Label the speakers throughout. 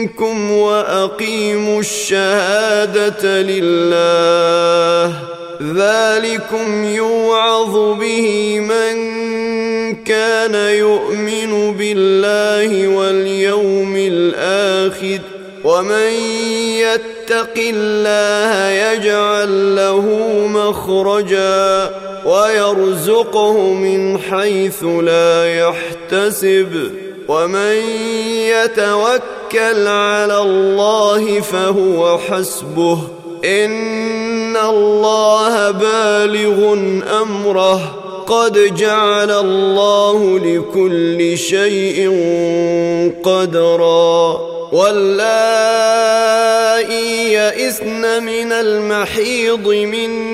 Speaker 1: منكم واقيموا الشهاده لله ذلكم يوعظ به من كان يؤمن بالله واليوم الاخر ومن يتق الله يجعل له مخرجا ويرزقه من حيث لا يحتسب ومن يتوكل على الله فهو حسبه ان الله بالغ امره قد جعل الله لكل شيء قدرا واللائي يئسن من المحيض من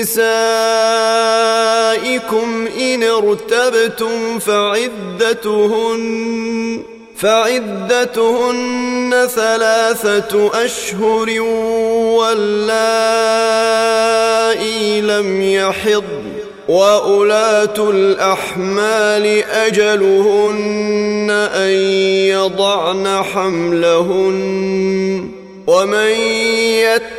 Speaker 1: نسائكم إن ارتبتم فعدتهن فعدتهن ثلاثة أشهر واللائي لم يحضن وأولاة الأحمال أجلهن أن يضعن حملهن ومن يتق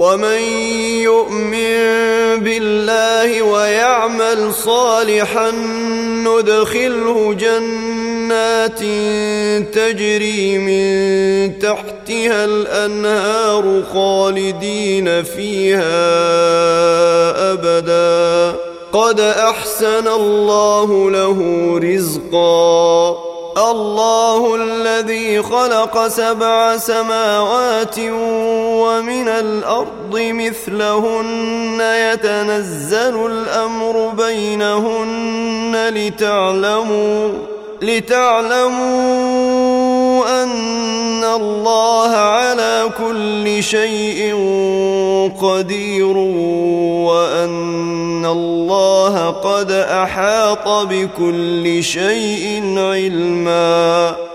Speaker 1: ومن يؤمن بالله ويعمل صالحا ندخله جنات تجري من تحتها الانهار خالدين فيها ابدا قد احسن الله له رزقا الله الذي خلق سبع سماوات ومن الأرض مثلهن يتنزل الأمر بينهن لتعلموا لتعلموا الله على كل شيء قدير وأن الله قد أحاط بكل شيء علمًا